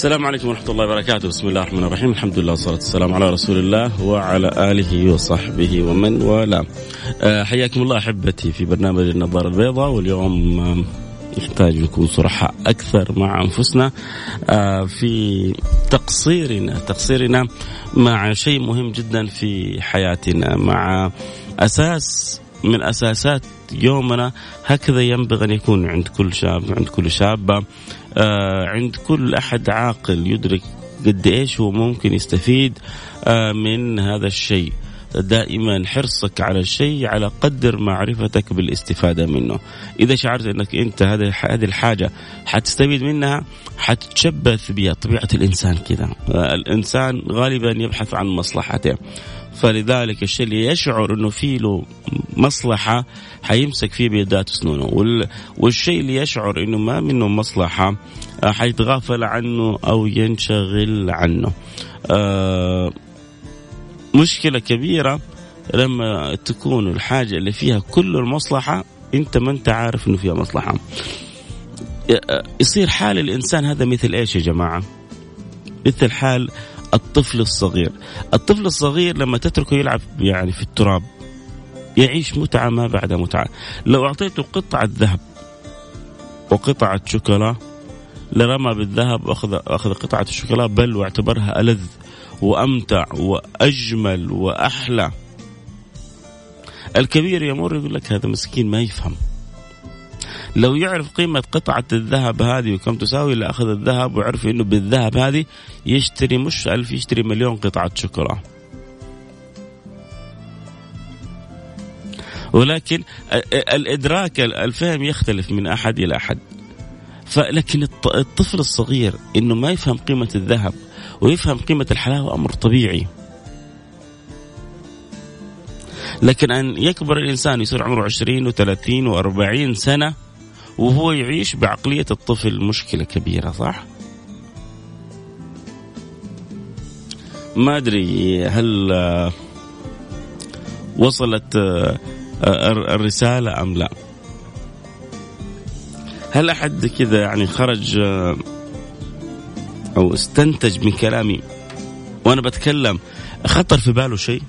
السلام عليكم ورحمة الله وبركاته. بسم الله الرحمن الرحيم. الحمد لله والصلاة والسلام على رسول الله وعلى آله وصحبه ومن والاه. أه حياكم الله أحبتي في برنامج النظارة البيضاء. واليوم نحتاج نكون صرحاء أكثر مع أنفسنا أه في تقصيرنا تقصيرنا مع شيء مهم جدا في حياتنا مع أساس من أساسات يومنا. هكذا ينبغي أن يكون عند كل شاب عند كل شابة. آه عند كل أحد عاقل يدرك قد إيش هو ممكن يستفيد آه من هذا الشيء. دائما حرصك على الشيء على قدر معرفتك بالاستفادة منه. إذا شعرت أنك أنت هذه هذه الحاجة حتستفيد منها حتتشبث بها طبيعة الإنسان كذا. آه الإنسان غالبا يبحث عن مصلحته. فلذلك الشيء اللي يشعر إنه في له مصلحة حيمسك فيه بيدات وسنونه والشيء اللي يشعر إنه ما منه مصلحة حيتغافل عنه أو ينشغل عنه. آه مشكلة كبيرة لما تكون الحاجة اللي فيها كل المصلحة أنت ما أنت عارف إنه فيها مصلحة. يصير حال الإنسان هذا مثل إيش يا جماعة؟ مثل حال الطفل الصغير. الطفل الصغير لما تتركه يلعب يعني في التراب يعيش متعة ما بعد متعة. لو أعطيته قطعة ذهب وقطعة شوكولا لرمى بالذهب وأخذ أخذ قطعة الشوكولا بل واعتبرها ألذ وأمتع وأجمل وأحلى. الكبير يمر يقول لك هذا مسكين ما يفهم. لو يعرف قيمة قطعة الذهب هذه وكم تساوي اللي أخذ الذهب وعرف أنه بالذهب هذه يشتري مش ألف يشتري مليون قطعة شوكولا ولكن الإدراك الفهم يختلف من أحد إلى أحد فلكن الطفل الصغير إنه ما يفهم قيمة الذهب ويفهم قيمة الحلاوة أمر طبيعي. لكن أن يكبر الإنسان يصير عمره 20 و30 و40 سنة وهو يعيش بعقلية الطفل مشكلة كبيرة صح؟ ما أدري هل وصلت الرسالة أم لا. هل أحد كذا يعني خرج أو استنتج من كلامي وأنا بتكلم؟ خطر في باله شيء؟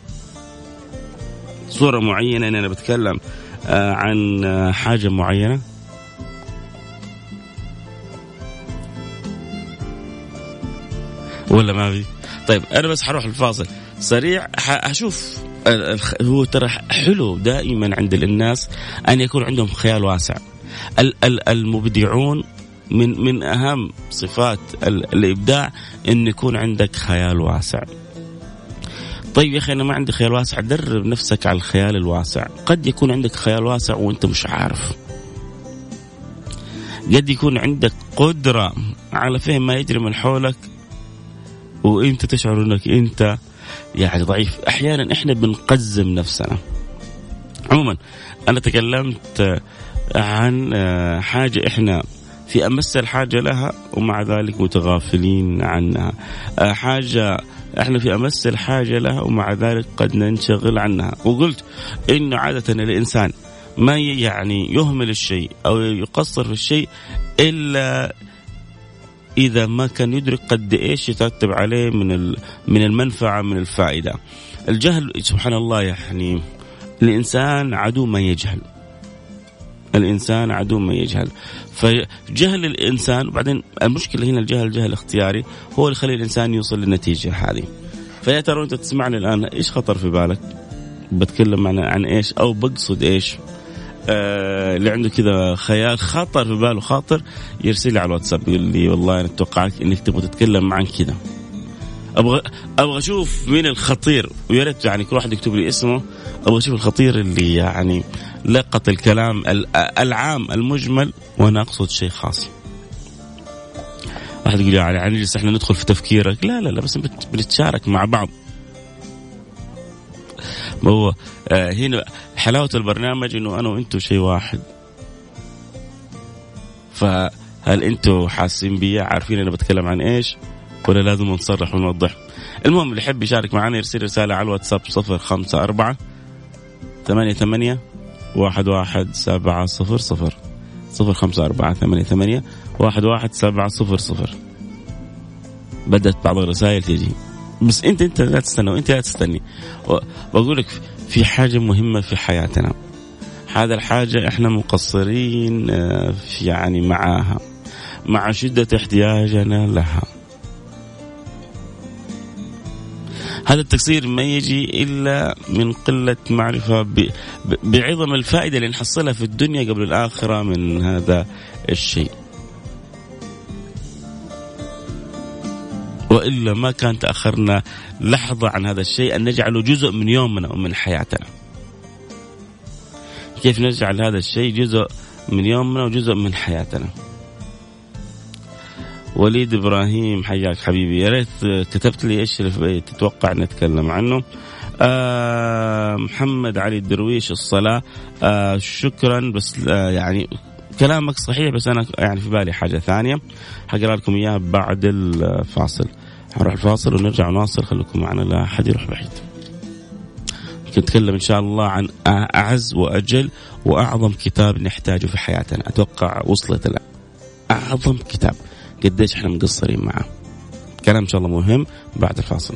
صورة معينة أنا بتكلم عن حاجة معينة؟ ولا ما في؟ طيب أنا بس حروح الفاصل. سريع حشوف هو ترى حلو دائما عند الناس أن يكون عندهم خيال واسع. المبدعون من من أهم صفات الإبداع إن يكون عندك خيال واسع. طيب يا أخي أنا ما عندي خيال واسع درب نفسك على الخيال الواسع. قد يكون عندك خيال واسع وأنت مش عارف. قد يكون عندك قدرة على فهم ما يجري من حولك وانت تشعر انك انت يعني ضعيف. أحيانا إحنا بنقزم نفسنا. عموما أنا تكلمت عن حاجة إحنا في أمس الحاجة لها ومع ذلك متغافلين عنها. حاجة إحنا في أمس الحاجة لها ومع ذلك قد ننشغل عنها. وقلت إنه عادة الإنسان ما يعني يهمل الشيء أو يقصر في الشيء إلا إذا ما كان يدرك قد إيش يترتب عليه من من المنفعة من الفائدة. الجهل سبحان الله يعني الإنسان عدو ما يجهل. الإنسان عدو ما يجهل. فجهل الإنسان وبعدين المشكلة هنا الجهل جهل اختياري هو اللي يخلي الإنسان يوصل للنتيجة هذه. فيا ترى أنت تسمعني الآن إيش خطر في بالك؟ بتكلم عن عن إيش أو بقصد إيش؟ آه اللي عنده كذا خيال خطر في باله خاطر يرسل لي على الواتساب يقول لي والله أنا اتوقعك إنك تبغى تتكلم عن كذا. أبغى أبغى أشوف مين الخطير ويا ريت يعني كل واحد يكتب لي اسمه أبغى أشوف الخطير اللي يعني لقط الكلام العام المجمل وأنا أقصد شيء خاص. واحد يقول يعني نجلس إحنا ندخل في تفكيرك. لا لا لا بس بنتشارك مع بعض. هو آه هنا حلاوة البرنامج إنه أنا وأنتم شيء واحد. فهل أنتم حاسين بي؟ عارفين أنا بتكلم عن إيش؟ ولا لازم نصرح ونوضح. المهم اللي يحب يشارك معنا يرسل رسالة على الواتساب صفر خمسة أربعة ثمانية ثمانية واحد واحد سبعة صفر صفر. بدأت بعض الرسائل تيجي بس أنت أنت لا تستنى وانت لا تستني. بقول لك في حاجة مهمة في حياتنا هذا الحاجة إحنا مقصرين آه، يعني معاها مع شدة احتياجنا لها هذا التقصير ما يجي إلا من قلة معرفة بعظم الفائدة اللي نحصلها في الدنيا قبل الآخرة من هذا الشيء. وإلا ما كان تاخرنا لحظة عن هذا الشيء أن نجعله جزء من يومنا ومن حياتنا. كيف نجعل هذا الشيء جزء من يومنا وجزء من حياتنا. وليد إبراهيم حياك حبيبي يا ريت كتبت لي إيش اللي تتوقع نتكلم عنه. آه محمد علي الدرويش الصلاة آه شكرا بس آه يعني كلامك صحيح بس أنا يعني في بالي حاجة ثانية. حقرأ لكم إياها بعد الفاصل. حنروح الفاصل ونرجع نواصل. خليكم معنا لا أحد يروح بعيد. نتكلم إن شاء الله عن أعز وأجل وأعظم كتاب نحتاجه في حياتنا. أتوقع وصلت الان أعظم كتاب. قديش إحنا مقصرين معه. كلام إن شاء الله مهم بعد الفاصل.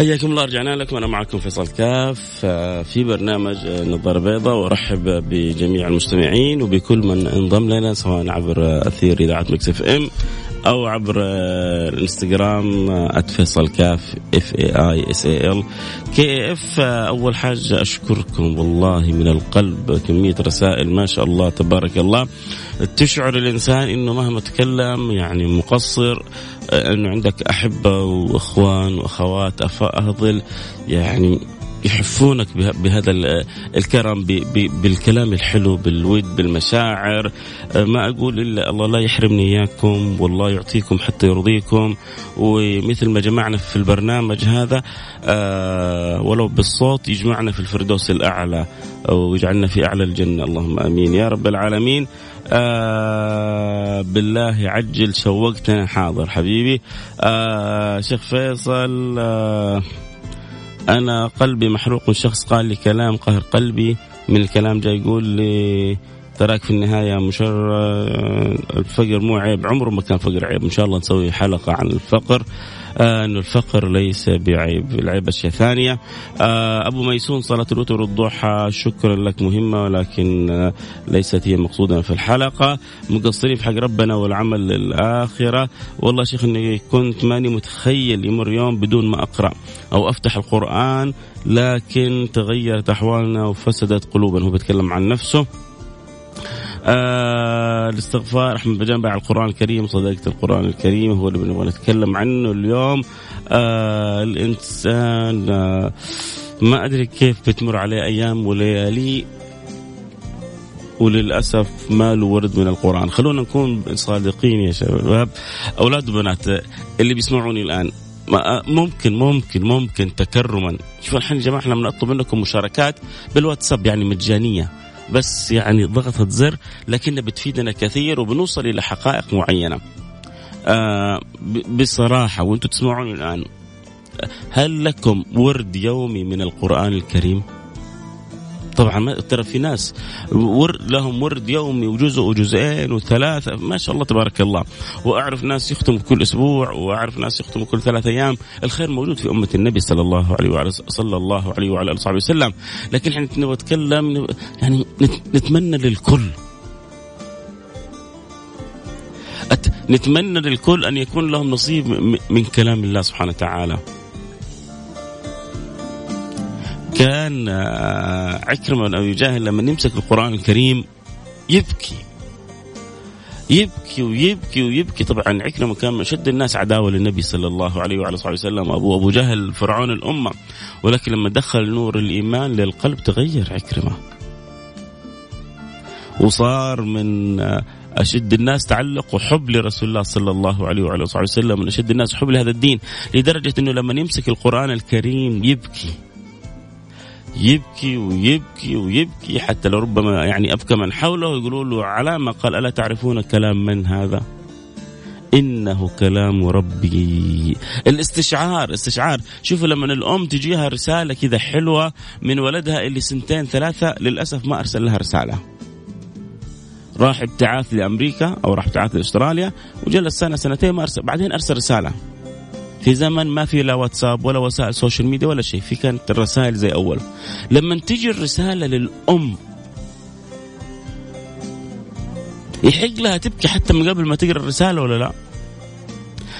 حياكم الله رجعنا لكم. أنا معكم فيصل كاف آه، في برنامج آه، نظارة بيضاء وأرحب بجميع المستمعين وبكل من انضم لنا سواء عبر أثير إذاعة Mix FM أو عبر آه، الإنستغرام @فيصل كاف F A I S A L K F أول حاجة أشكركم والله من القلب. كمية رسائل ما شاء الله تبارك الله. تشعر الإنسان إنه مهما تكلم يعني مقصر إنه عندك أحبة وإخوان وأخوات أفاضل يعني يحفونك بهذا الكرم بالكلام الحلو بالود بالمشاعر. ما أقول إلا الله لا يحرمني إياكم والله يعطيكم حتى يرضيكم. ومثل ما جمعنا في البرنامج هذا آه، ولو بالصوت يجمعنا في الفردوس الأعلى ويجعلنا في أعلى الجنة. اللهم آمين. يا رب العالمين. آه بالله عجل شوقتنا حاضر حبيبي. آه شيخ فيصل آه أنا قلبي محروق من شخص قال لي كلام قهر قلبي من الكلام جاي يقول لي تراك في النهاية مشر الفقر مو عيب عمره ما كان فقر عيب إن شاء الله نسوي حلقة عن الفقر. انه الفقر ليس بعيب. العيب اشياء ثانية آه أبو ميسون صلاة الوتر والضحى شكرا لك مهمة ولكن آه ليست هي مقصوده في الحلقة. مقصرين في حق ربنا والعمل للآخرة. والله شيخ إني كنت ماني متخيل يمر يوم بدون ما أقرأ أو أفتح القرآن لكن تغيرت أحوالنا وفسدت قلوبنا. هو بيتكلم عن نفسه. آه الاستغفار احمد بجان باع القرآن الكريم صدقت القرآن الكريم هو اللي نبغى نتكلم عنه اليوم. آه الإنسان آه ما أدري كيف بتمر عليه أيام وليالي وللأسف ما له ورد من القرآن. خلونا نكون صادقين يا شباب. أولاد وبنات اللي بيسمعوني الآن ممكن ممكن ممكن تكرما. شوف الحين يا جماعة إحنا بنطلب منكم مشاركات بالواتساب يعني مجانية. بس يعني ضغطة زر لكنها بتفيدنا كثير وبنوصل إلى حقائق معينة. آه بصراحة وأنتم تسمعون الآن هل لكم ورد يومي من القرآن الكريم؟ طبعا ترى في ناس ورد لهم ورد يومي وجزء وجزئين وثلاثة ما شاء الله تبارك الله. وأعرف ناس يختموا كل أسبوع وأعرف ناس يختموا كل ثلاثة أيام. الخير موجود في أمة النبي صلى الله عليه وعلى صلى الله عليه وعلى آله وصحبه وسلم. لكن إحنا نبغى نتكلم يعني نتمنى للكل. نتمنى للكل أن يكون لهم نصيب من كلام الله سبحانه وتعالى. كان آه، عكرمة بن أبي جاهل لما يمسك القرآن الكريم يبكي. يبكي ويبكي ويبكي. طبعا عكرمة كان من أشد الناس عداوة للنبي صلى الله عليه وعلى صحبه وسلم أبو أبو جهل فرعون الأمة. ولكن لما دخل نور الإيمان للقلب تغير عكرمة. وصار من آه، أشد الناس تعلق وحب لرسول الله صلى الله عليه وعلى صحبه وسلم من أشد الناس حب لهذا الدين لدرجة أنه لما يمسك القرآن الكريم يبكي. يبكي ويبكي ويبكي حتى لو ربما يعني أبكى من حوله يقولوا له على ما قال ألا تعرفون كلام من هذا؟ إنه كلام ربي. الاستشعار استشعار. شوفوا لما الأم تجيها رسالة كذا حلوة من ولدها اللي سنتين ثلاثة للأسف ما أرسل لها رسالة. راح ابتعاث لأمريكا أو راح ابتعاث لأستراليا وجلس سنة سنتين ما أرسل بعدين أرسل رسالة. في زمن ما في لا واتساب ولا وسائل social media ولا شيء في كانت الرسائل زي أول. لما تجي الرسالة للأم يحق لها تبكي حتى من قبل ما تقرأ الرسالة ولا لا؟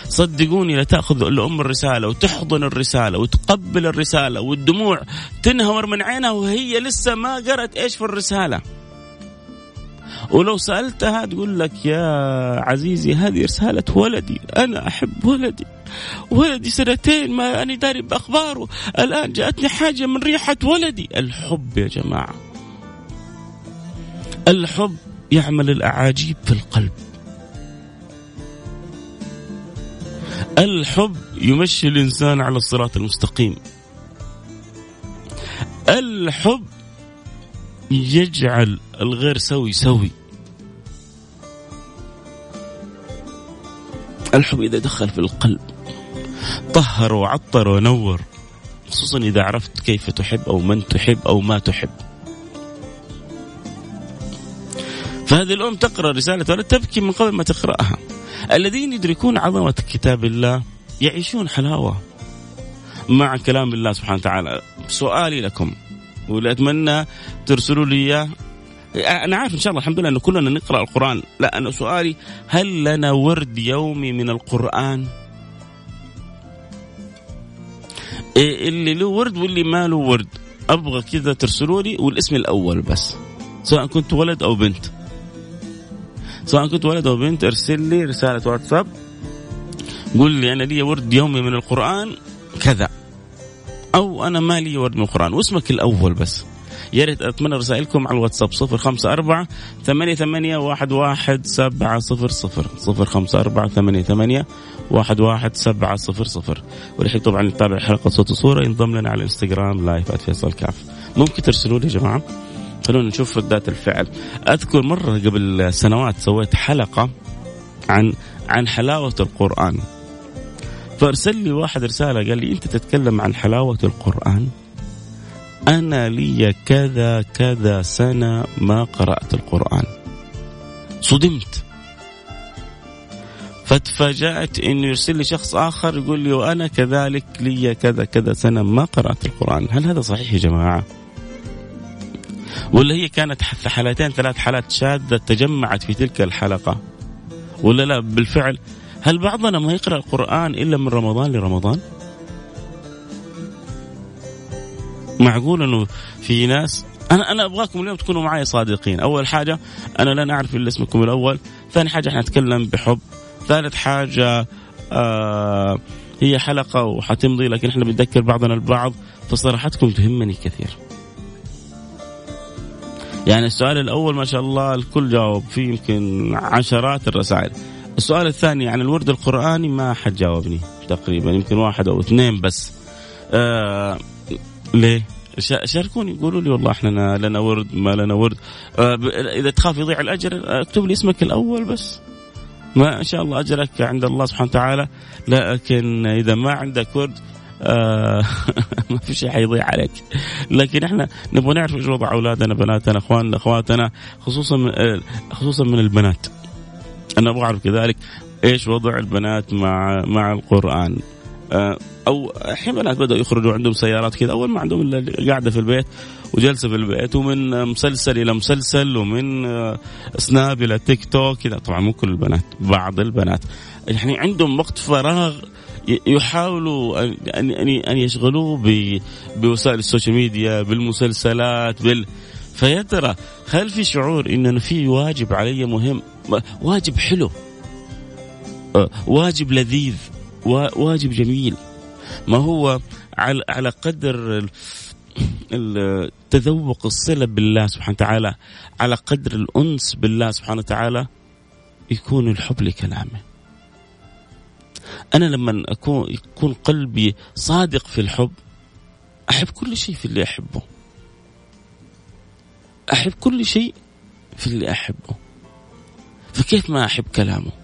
صدقوني لا تأخذ الأم الرسالة وتحضن الرسالة وتقبل الرسالة والدموع تنهمر من عينها وهي لسه ما قرأت إيش في الرسالة. ولو سألتها تقول لك يا عزيزي هذه رسالة ولدي أنا أحب ولدي. ولدي سنتين ما أنا داري بأخباره. الآن جاءتني حاجة من ريحة ولدي. الحب يا جماعة. الحب يعمل الأعاجيب في القلب. الحب يمشي الإنسان على الصراط المستقيم. الحب يجعل الغير سوي سوي. الحب إذا دخل في القلب. طهر وعطر ونور. خصوصا إذا عرفت كيف تحب أو من تحب أو ما تحب. فهذه الأم تقرأ رسالة ولا تبكي من قبل ما تقرأها. الذين يدركون عظمة كتاب الله يعيشون حلاوة مع كلام الله سبحانه وتعالى. سؤالي لكم واللي أتمنى ترسلوا لي أنا عارف إن شاء الله الحمد لله إن كلنا نقرأ القرآن. لا أنا سؤالي هل لنا ورد يومي من القرآن؟ إيه اللي له ورد واللي ما له ورد. أبغى كذا ترسلوا لي والاسم الأول بس. سواء كنت ولد أو بنت. سواء كنت ولد أو بنت ارسل لي رسالة واتساب. قول لي أنا لي ورد يومي من القرآن كذا. أو أنا ما لي ورد من القرآن. واسمك الأول بس. يا ريت أتمنى رسائلكم على الواتساب صفر خمسة أربعة ثمانية ثمانية واحد واحد سبعة صفر صفر صفر خمسة أربعة ثمانية ثمانية واحد واحد سبعة صفر صفر والحين طبعا نتابع حلقة صوت وصورة ينضم لنا على الانستغرام live فيصل كاف. ممكن ترسلوا لي يا جماعة؟ خلونا نشوف ردات الفعل. أذكر مرة قبل سنوات سويت حلقة عن عن حلاوة القرآن. فأرسل لي واحد رسالة قال لي أنت تتكلم عن حلاوة القرآن؟ أنا لي كذا كذا سنة ما قرأت القرآن صدمت فتفاجأت إنه يرسل لي شخص آخر يقول لي وأنا كذلك لي كذا كذا سنة ما قرأت القرآن، هل هذا صحيح يا جماعة؟ ولا هي كانت حالتين ثلاث حالات شاذة تجمعت في تلك الحلقة؟ ولا لا بالفعل هل بعضنا ما يقرأ القرآن إلا من رمضان لرمضان؟ معقول إنه في ناس أنا أنا أبغاكم اليوم تكونوا معي صادقين. أول حاجة أنا لا نعرف إلا اسمكم الأول. ثاني حاجة إحنا نتكلم بحب. ثالث حاجة آه هي حلقة وحتمضي لكن إحنا بنذكر بعضنا البعض فصراحتكم تهمني كثير. يعني السؤال الأول ما شاء الله الكل جاوب فيه يمكن عشرات الرسائل. السؤال الثاني عن الورد القرآني ما حد جاوبني تقريبا يمكن واحد أو اثنين بس. آه ليه؟ شاركوني قولوا لي والله إحنا لنا ورد ما لنا ورد. آه إذا تخاف يضيع الأجر اكتب لي اسمك الأول بس. ما إن شاء الله أجرك عند الله سبحانه وتعالى. لكن إذا ما عندك ورد آه ما في شيء حيضيع عليك. لكن إحنا نبغى نعرف إيش وضع أولادنا بناتنا إخواننا أخواتنا خصوصا من آه، خصوصا من البنات. أنا أبغى أعرف كذلك إيش وضع البنات مع مع القرآن. آه، أو الحين بنات بدأوا يخرجوا عندهم سيارات كذا أول ما عندهم إلا قاعدة في البيت وجلسة في البيت ومن مسلسل إلى مسلسل ومن سناب إلى تيك توك كذا طبعا مو كل البنات بعض البنات. يعني عندهم وقت فراغ يحاولوا ان ان ان يشغلوه بوسائل ال social media بالمسلسلات بال فيا ترى هل في شعور إن في واجب علي مهم؟ واجب حلو آه، واجب لذيذ واجب جميل. ما هو على على قدر تذوق الصلة بالله سبحانه وتعالى على قدر الأنس بالله سبحانه وتعالى يكون الحب لكلامه. أنا لما اكون يكون قلبي صادق في الحب أحب كل شيء في اللي أحبه. أحب كل شيء في اللي أحبه. فكيف ما أحب كلامه؟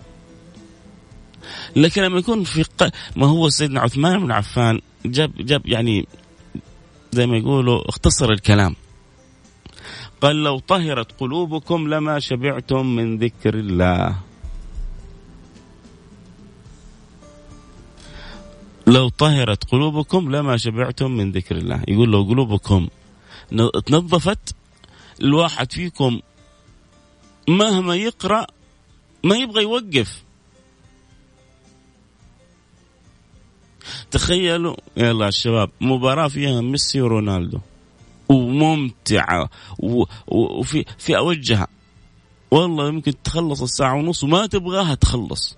لكن لما يكون في ق... ما هو سيدنا عثمان بن عفان جاب جاب يعني زي ما يقولوا اختصر الكلام. قال لو طهرت قلوبكم لما شبعتم من ذكر الله. لو طهرت قلوبكم لما شبعتم من ذكر الله. يقول لو قلوبكم تنظفت الواحد فيكم مهما يقرأ ما يبغى يوقف. تخيلوا يلا الشباب مباراة فيها ميسي ورونالدو. وممتعة. وفي في أوجها والله يمكن تخلص الساعة ونص وما تبغاها تخلص.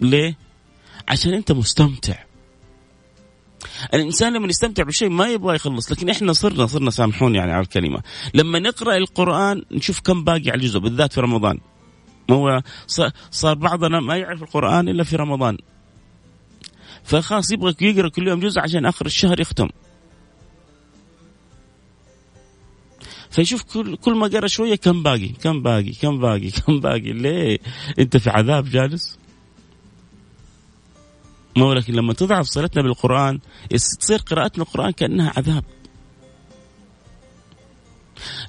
ليه؟ عشان أنت مستمتع. الإنسان لما يستمتع بشيء ما يبغى يخلص لكن إحنا صرنا صرنا سامحوني يعني على الكلمة. لما نقرأ القرآن نشوف كم باقي على الجزء بالذات في رمضان. ما هو صار بعضنا ما يعرف القرآن إلا في رمضان. فخلاص يبغى يقرأ كل يوم جزء عشان آخر الشهر يختم. فيشوف كل كل ما قرأ شوية كم باقي كم باقي كم باقي كم باقي ليه؟ أنت في عذاب جالس؟ ما لكن لما تضعف صلتنا بالقرآن تصير قراءتنا القرآن كأنها عذاب.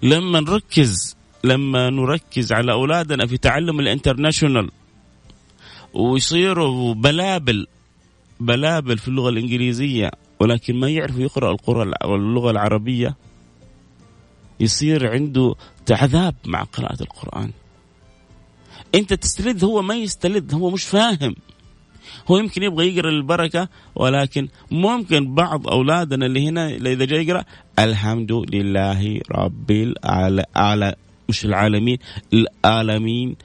لما نركز لما نركز على أولادنا في تعلم الانترناشونال ويصيروا بلابل بلابل في اللغة الإنجليزية ولكن ما يعرف يقرأ القرى اللغة العربية يصير عنده عذاب مع قراءة القرآن. أنت تستلذ هو ما يستلذ هو مش فاهم. هو يمكن يبغى يقرأ البركة ولكن ممكن بعض أولادنا اللي هنا إذا جاي يقرأ الحمد لله رب العالمين مش العالمين العالمين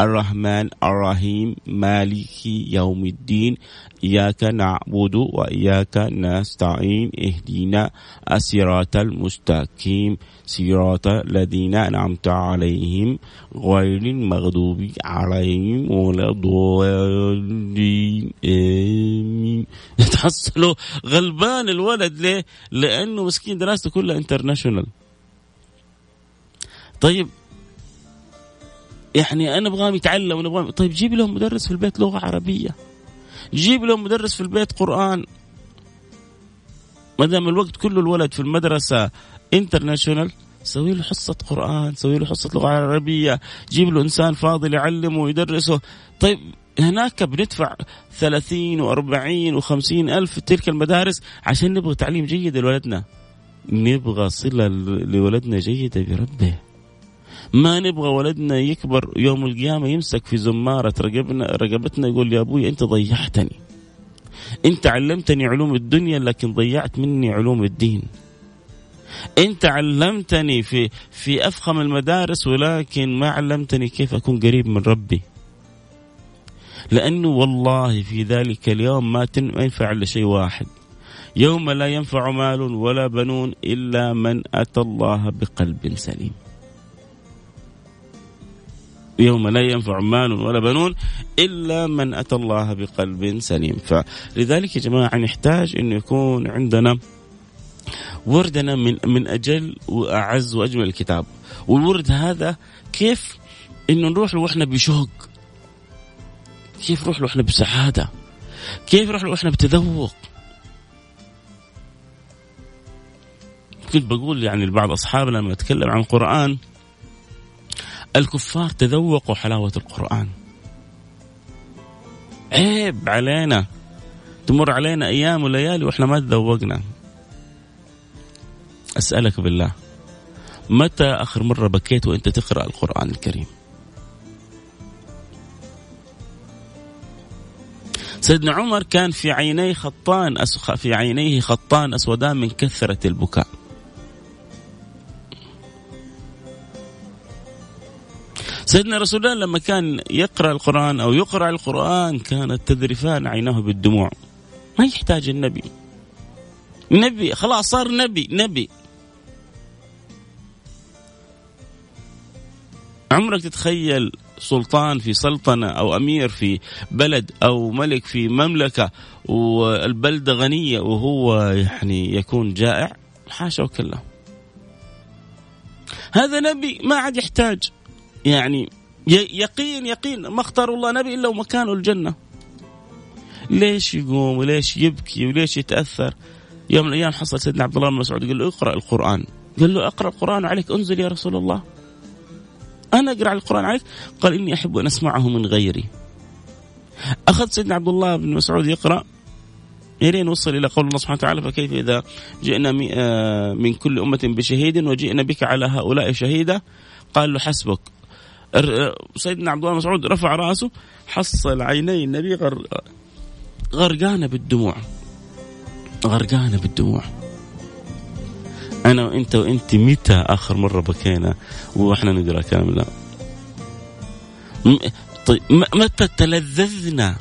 الرحمن الرحيم مالك يوم الدين إياك نعبد وإياك نستعين اهدنا الصراط المستقيم صراط الذين أنعمت عليهم غير المغضوب عليهم ولا الضالين آمين تحصلوا غلبان الولد ليه؟ لأنه مسكين دراسته كلها international طيب يعني أنا ابغاهم يتعلموا نبغاهم طيب جيب لهم مدرس في البيت لغة عربية. جيب لهم مدرس في البيت قرآن. ما دام الوقت كله الولد في المدرسة international سوي له حصة قرآن سوي له حصة لغة عربية. جيب له إنسان فاضل يعلمه ويدرسه. طيب هناك بندفع ثلاثين وأربعين وخمسين ألف في تلك المدارس عشان نبغى تعليم جيد لولدنا. نبغى صلة لولدنا جيدة بربه. ما نبغى ولدنا يكبر يوم القيامة يمسك في زمارة رقبنا رقبتنا يقول يا أبوي أنت ضيعتني. أنت علمتني علوم الدنيا لكن ضيعت مني علوم الدين. أنت علمتني في في أفخم المدارس ولكن ما علمتني كيف أكون قريب من ربي. لأنه والله في ذلك اليوم ما ينفع إلا شيء واحد. يوم لا ينفع مال ولا بنون إلا من أتى الله بقلب سليم. يوم لا ينفع مال ولا بنون إلا من أتى الله بقلب سليم. فلذلك يا جماعة نحتاج انه يكون عندنا وردنا من من أجل وأعز وأجمل الكتاب. والورد هذا كيف إنه نروح له وإحنا بشوق؟ كيف نروح له وإحنا بسعادة؟ كيف نروح له وإحنا بتذوق؟ كنت بقول يعني لبعض أصحابنا لما أتكلم عن القرآن الكفار تذوقوا حلاوة القرآن. عيب علينا. تمر علينا أيام وليالي وإحنا ما تذوقنا. أسألك بالله متى آخر مرة بكيت وأنت تقرأ القرآن الكريم؟ سيدنا عمر كان في عينيه خطان في عينيه خطان اسودان من كثرة البكاء. سيدنا رسول الله لما كان يقرأ القرآن أو يقرأ القرآن كانت تذرفان عيناه بالدموع. ما يحتاج النبي. نبي خلاص صار نبي نبي. عمرك تتخيل سلطان في سلطنة أو أمير في بلد أو ملك في مملكة والبلدة غنية وهو يعني يكون جائع؟ حاشا وكلا. هذا نبي ما عاد يحتاج. يعني يقين يقين ما اختار الله نبي إلا ومكانه الجنة. ليش يقوم وليش يبكي وليش يتأثر؟ يوم من الأيام حصل سيدنا عبد الله بن مسعود قال له اقرأ القرآن. قال له اقرأ القرآن عليك أنزل يا رسول الله. أنا أقرأ القرآن عليك؟ قال إني أحب أن أسمعه من غيري. أخذ سيدنا عبد الله بن مسعود يقرأ. إلين وصل إلى قول الله سبحانه وتعالى فكيف إذا جئنا آه، من كل أمة بشهيد وجئنا بك على هؤلاء شهيدا؟ قال له حسبك. سيدنا عبد الله مسعود رفع راسه حصل عيني النبي غر غرقانة بالدموع. غرقانة بالدموع. أنا وأنت وأنت متى آخر مرة بكينا وإحنا نقرأ كلام الله؟ طيب متى تلذذنا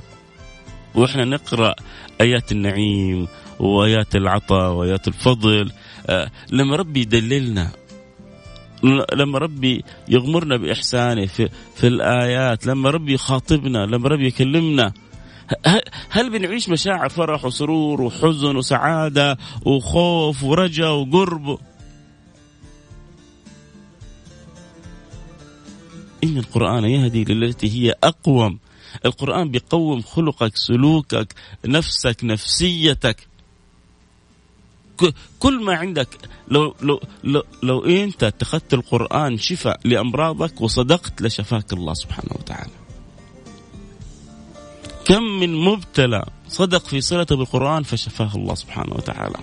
وإحنا نقرأ آيات النعيم وآيات العطاء وآيات الفضل؟ آه، لما ربي يدللنا لما ربي يغمرنا بإحسانه في في الآيات لما ربي يخاطبنا لما ربي يكلمنا هل بنعيش مشاعر فرح وسرور وحزن وسعادة وخوف ورجاء وقرب؟ إن القرآن يهدي للتي هي أقوم. القرآن بيقوم خلقك سلوكك نفسك نفسيتك. كل ما عندك لو لو لو, لو انت اتخذت القرآن شفاء لأمراضك وصدقت لشفاك الله سبحانه وتعالى. كم من مبتلى صدق في صلته بالقرآن فشفاه الله سبحانه وتعالى.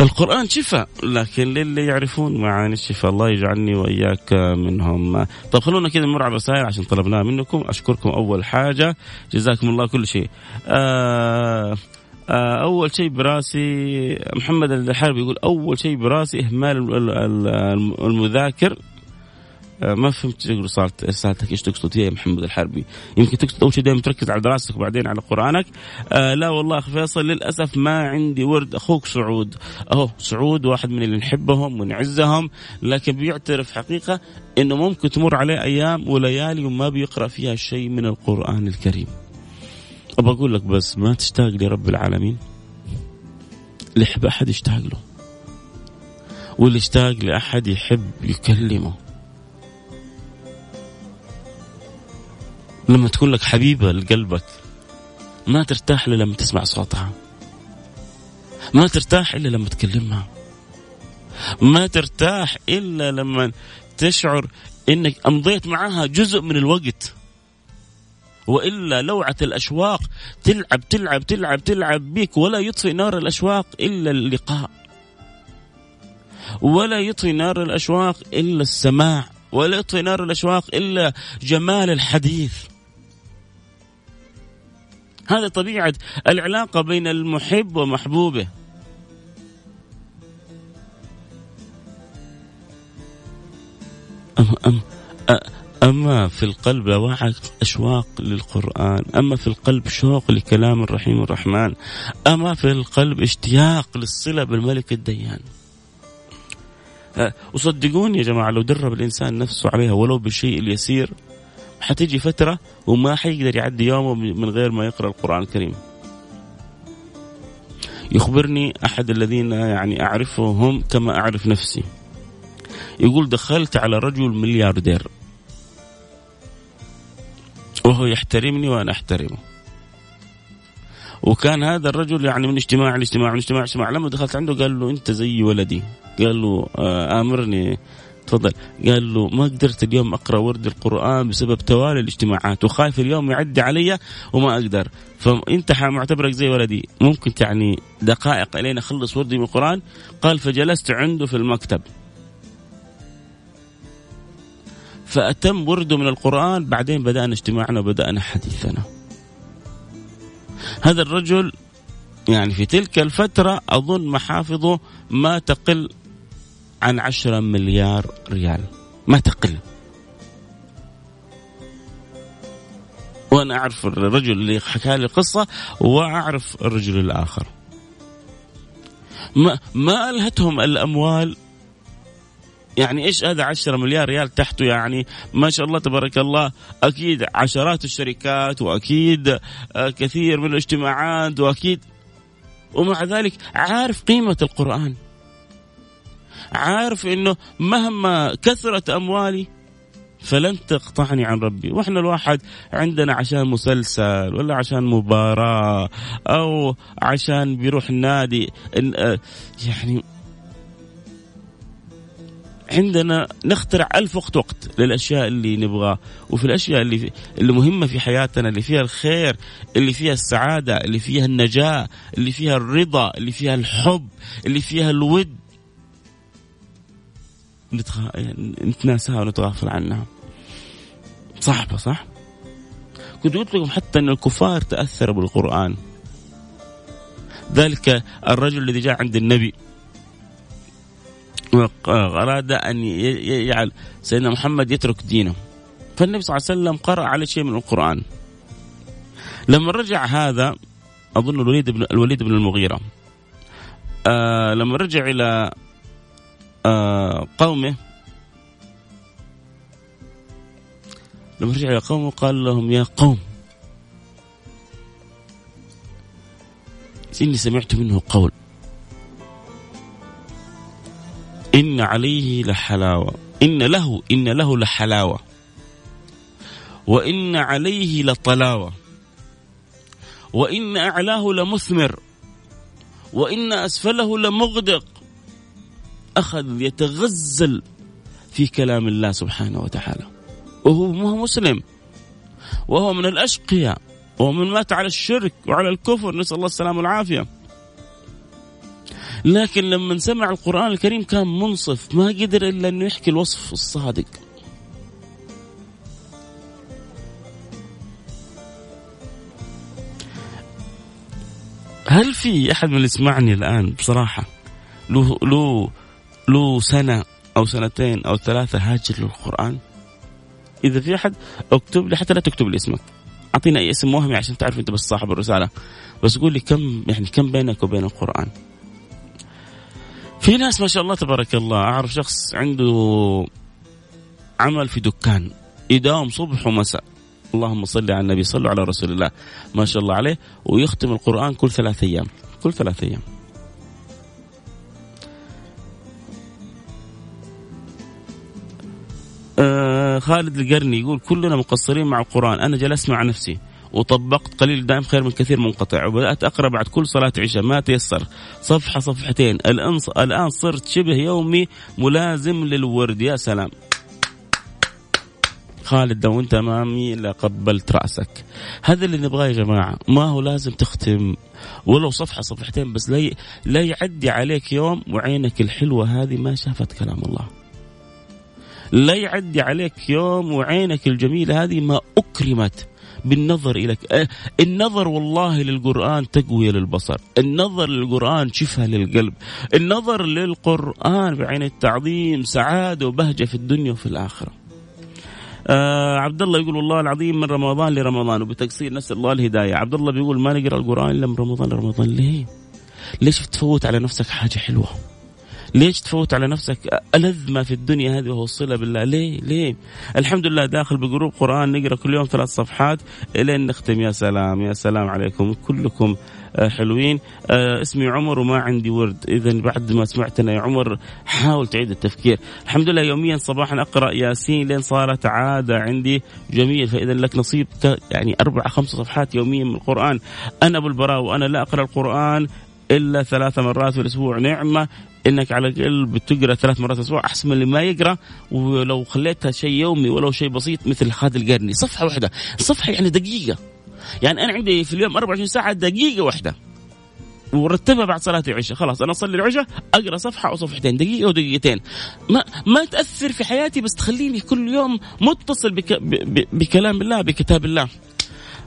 القرآن شفاء لكن للي يعرفون معاني الشفاء الله يجعلني وإياك منهم. طيب خلونا كذا نمر على الرسائل عشان طلبناها منكم. أشكركم أول حاجة. جزاكم الله كل شيء. آه أول شيء براسي محمد الحربي يقول أول شيء براسي إهمال المذاكر. آه، ما فهمت تقول صارت رسالتك إيش تقصد يا محمد الحربي؟ يمكن تقصد أول شيء دائما تركز على دراستك وبعدين على قرآنك. آه لا والله أخي فيصل للأسف ما عندي ورد. أخوك سعود. أهو سعود واحد من اللي نحبهم ونعزهم لكن بيعترف حقيقة إنه ممكن تمر عليه أيام وليالي وما بيقرأ فيها شيء من القرآن الكريم. أبى أقول لك بس ما تشتاق لرب العالمين. اللي يحب أحد يشتاق له. واللي يشتاق لأحد يحب يكلمه. لما تكون لك حبيبة لقلبك ما ترتاح إلا لما تسمع صوتها. ما ترتاح إلا لما تكلمها. ما ترتاح إلا لما تشعر إنك أمضيت معها جزء من الوقت. وإلا لوعة الأشواق تلعب تلعب تلعب تلعب بك ولا يطفئ نار الأشواق إلا اللقاء. ولا يطفي نار الأشواق إلا السماع ولا يطفي نار الأشواق إلا جمال الحديث. هذا طبيعة العلاقة بين المحب ومحبوبه. أم أم أما في القلب لواعق أشواق للقرآن أما في القلب شوق لكلام الرحيم الرحمن أما في القلب اشتياق للصلة بالملك الديان. وصدقوني يا جماعة لو درب الإنسان نفسه عليها ولو بالشيء اليسير حتيجي فترة وما حيقدر يعدي يومه من غير ما يقرأ القرآن الكريم. يخبرني أحد الذين يعني أعرفهم كما أعرف نفسي. يقول دخلت على رجل ملياردير. وهو يحترمني وأنا أحترمه. وكان هذا الرجل يعني من اجتماع لاجتماع من اجتماع لاجتماع لما دخلت عنده قال له أنت زي ولدي. قال له آه، آمرني. تفضل. قال له ما قدرت اليوم أقرأ ورد القرآن بسبب توالي الاجتماعات وخايف اليوم يعدي علي وما أقدر. فأنت معتبرك زي ولدي. ممكن تعني دقائق الين أخلص وردي من القران قال فجلست عنده في المكتب. فأتم ورده من القرآن بعدين بدأنا اجتماعنا وبدأنا حديثنا. هذا الرجل يعني في تلك الفترة أظن محافظه ما تقل عن عشرة مليار ريال. ما تقل. وأنا أعرف الرجل اللي حكى لي القصة وأعرف الرجل الآخر. ما, ما ألهتهم الأموال يعني إيش هذا 10 مليار ريال تحته يعني؟ ما شاء الله تبارك الله أكيد عشرات الشركات وأكيد آه، كثير من الاجتماعات وأكيد. ومع ذلك عارف قيمة القرآن. عارف إنه مهما كثرت أموالي فلن تقطعني عن ربي. وإحنا الواحد عندنا عشان مسلسل ولا عشان مباراة أو عشان بيروح النادي آه، يعني عندنا نخترع ألف وقت وقت للأشياء اللي نبغاه وفي الأشياء اللي اللي مهمة في حياتنا اللي فيها الخير اللي فيها السعادة اللي فيها النجاة اللي فيها الرضا اللي فيها الحب اللي فيها الود. نتخ... نتناساها ونتغافل عنها. صعبة صح؟ كنت قلت لكم حتى أن الكفار تأثروا بالقرآن. ذلك الرجل الذي جاء عند النبي. أراد أن يجعل سيدنا محمد يترك دينه. فالنبي صلى الله عليه وسلم قرأ على شيء من القرآن. لما رجع هذا أظن الوليد بن الوليد بن المغيرة آه لما رجع إلى آه قومه لما رجع إلى قومه قال لهم يا قوم إني سمعت منه قول. إن عليه لحلاوة. إن له إن له لحلاوة. وإن عليه لطلاوة. وإن أعلاه لمثمر. وإن أسفله لمغدق. أخذ يتغزل في كلام الله سبحانه وتعالى. وهو مسلم. وهو من الأشقياء. وهو من مات على الشرك وعلى الكفر. نسأل الله السلامة والعافية. لكن لما سمع القرآن الكريم كان منصف ما قدر إلا أنه يحكي الوصف الصادق. هل في أحد من اللي يسمعني الآن بصراحة له له له سنة أو سنتين أو ثلاثة هاجر للقرآن؟ إذا في أحد اكتب لي حتى لا تكتب لي اسمك. أعطينا أي اسم وهمي عشان تعرف أنت بس صاحب الرسالة. بس قول لي كم يعني كم بينك وبين القرآن؟ في ناس ما شاء الله تبارك الله أعرف شخص عنده عمل في دكان يداوم صبح ومساء. اللهم صل على النبي صلوا على رسول الله. ما شاء الله عليه ويختم القرآن كل ثلاث أيام. كل ثلاث أيام. آه خالد القرني يقول كلنا مقصرين مع القرآن. أنا جلست مع نفسي. وطبقت قليل دائم خير من كثير منقطع. وبدأت أقرأ بعد كل صلاة عشاء ما تيسر. صفحة صفحتين. الآن الآن صرت شبه يومي ملازم للورد. يا سلام. خالد لو أنت أمامي لقبلت رأسك. هذا اللي نبغاه يا جماعة. ما هو لازم تختم. ولو صفحة صفحتين بس لا لا يعدي عليك يوم وعينك الحلوة هذه ما شافت كلام الله. لا يعدي عليك يوم وعينك الجميلة هذه ما أكرمت. بالنظر إليك. أه، النظر والله للقرآن تقوية للبصر. النظر للقرآن شفاء للقلب. النظر للقرآن بعين التعظيم سعادة وبهجة في الدنيا وفي الآخرة. آه عبد الله يقول والله العظيم من رمضان لرمضان وبتقصير نسأل الله الهداية. عبد الله بيقول ما نقرأ القرآن إلا من رمضان لرمضان. ليه؟ ليش تفوت على نفسك حاجة حلوة؟ ليش تفوت على نفسك؟ ألذ ما في الدنيا هذه وهو الصلة بالله. ليه؟ ليه؟ الحمد لله داخل بجروب قرآن نقرأ كل يوم ثلاث صفحات إلين نختم. يا سلام يا سلام عليكم. كلكم آه، حلوين. آه، اسمي عمر وما عندي ورد. إذا بعد ما سمعتنا يا عمر حاول تعيد التفكير. الحمد لله يوميا صباحا أقرأ ياسين لين صارت عادة عندي. جميل. فإذا لك نصيب يعني أربع خمس صفحات يوميا من القرآن. أنا أبو البراء وأنا لا أقرأ القرآن إلا ثلاث مرات في الأسبوع. نعمة. إنك على الأقل بتقرأ ثلاث مرات في الأسبوع أحسن من اللي ما يقرأ ولو خليتها شيء يومي ولو شيء بسيط مثل خالد القرني. صفحة واحدة. صفحة يعني دقيقة. يعني أنا عندي في اليوم 24 ساعة دقيقة واحدة. ورتبها بعد صلاة العشاء. خلاص أنا أصلي العشاء أقرأ صفحة أو صفحتين دقيقة ودقيقتين. ما ما تأثر في حياتي بس تخليني كل يوم متصل بك بكلام الله بكتاب الله.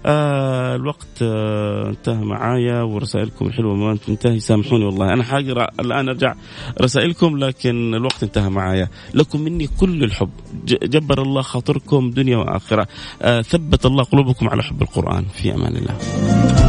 آه الوقت آه انتهى معايا ورسائلكم الحلوه ما تنتهي سامحوني والله. أنا حاقرأ الآن أرجع رسائلكم لكن الوقت انتهى معايا. لكم مني كل الحب. جبر الله خاطركم دنيا وآخرة. آه ثبت الله قلوبكم على حب القرآن. في أمان الله.